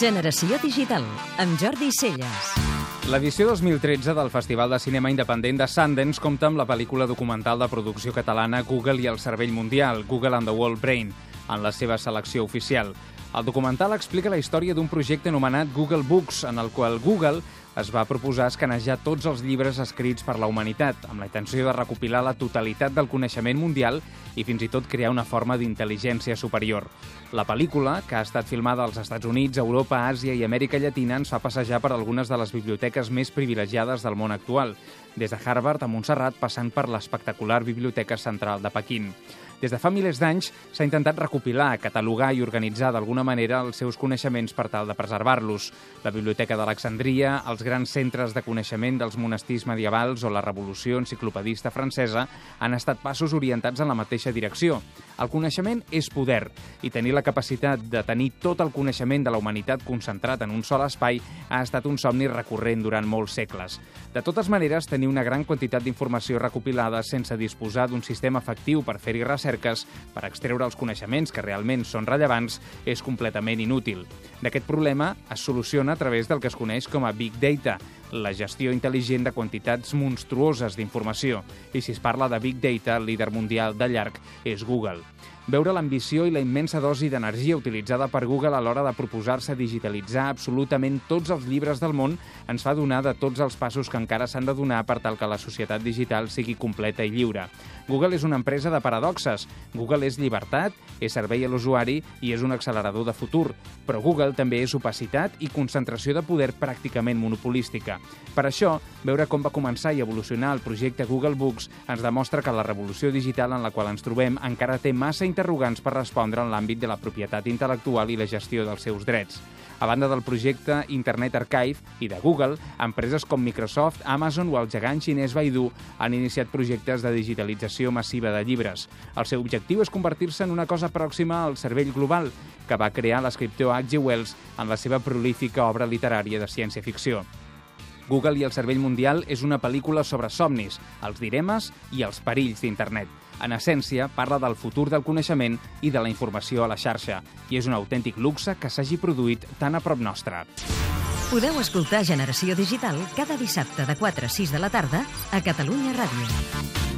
Generació Digital, amb Jordi Celles. L'edició 2013 del Festival de Cinema Independent de Sundance compta amb la pel·lícula documental de producció catalana Google i el cervell mundial, Google and the World Brain, en la seva selecció oficial. El documental explica la història d'un projecte anomenat Google Books, en el qual Google es va proposar escanejar tots els llibres escrits per la humanitat, amb la intenció de recopilar la totalitat del coneixement mundial i fins i tot crear una forma d'intel·ligència superior. La pel·lícula, que ha estat filmada als Estats Units, Europa, Àsia i Amèrica Llatina, ens fa passejar per algunes de les biblioteques més privilegiades del món actual, des de Harvard a Montserrat passant per l'espectacular Biblioteca Central de Pequín. Des de fa milers d'anys s'ha intentat recopilar, catalogar i organitzar d'alguna manera els seus coneixements per tal de preservar-los. La Biblioteca d'Alexandria, els grans centres de coneixement dels monestirs medievals o la Revolució Enciclopedista francesa han estat passos orientats en la mateixa direcció. El coneixement és poder i tenir la capacitat de tenir tot el coneixement de la humanitat concentrat en un sol espai ha estat un somni recurrent durant molts segles. De totes maneres, tenir una gran quantitat d'informació recopilada sense disposar d'un sistema efectiu per fer-hi recerca recerques per extreure els coneixements que realment són rellevants és completament inútil. D'aquest problema es soluciona a través del que es coneix com a Big Data, la gestió intel·ligent de quantitats monstruoses d'informació. I si es parla de Big Data, el líder mundial de llarg és Google. Veure l'ambició i la immensa dosi d'energia utilitzada per Google a l'hora de proposar-se digitalitzar absolutament tots els llibres del món ens fa donar de tots els passos que encara s'han de donar per tal que la societat digital sigui completa i lliure. Google és una empresa de paradoxes. Google és llibertat, és servei a l'usuari i és un accelerador de futur. Però Google també és opacitat i concentració de poder pràcticament monopolística. Per això, veure com va començar i evolucionar el projecte Google Books ens demostra que la revolució digital en la qual ens trobem encara té massa interrogants per respondre en l'àmbit de la propietat intel·lectual i la gestió dels seus drets. A banda del projecte Internet Archive i de Google, empreses com Microsoft, Amazon o el gegant xinès Baidu han iniciat projectes de digitalització massiva de llibres. El seu objectiu és convertir-se en una cosa pròxima al cervell global, que va crear l'escriptor H.G. Wells en la seva prolífica obra literària de ciència-ficció. Google i el cervell mundial és una pel·lícula sobre somnis, els diremes i els perills d'internet. En essència, parla del futur del coneixement i de la informació a la xarxa, i és un autèntic luxe que s'hagi produït tan a prop nostre. Podeu escoltar Generació Digital cada dissabte de 4 a 6 de la tarda a Catalunya Ràdio.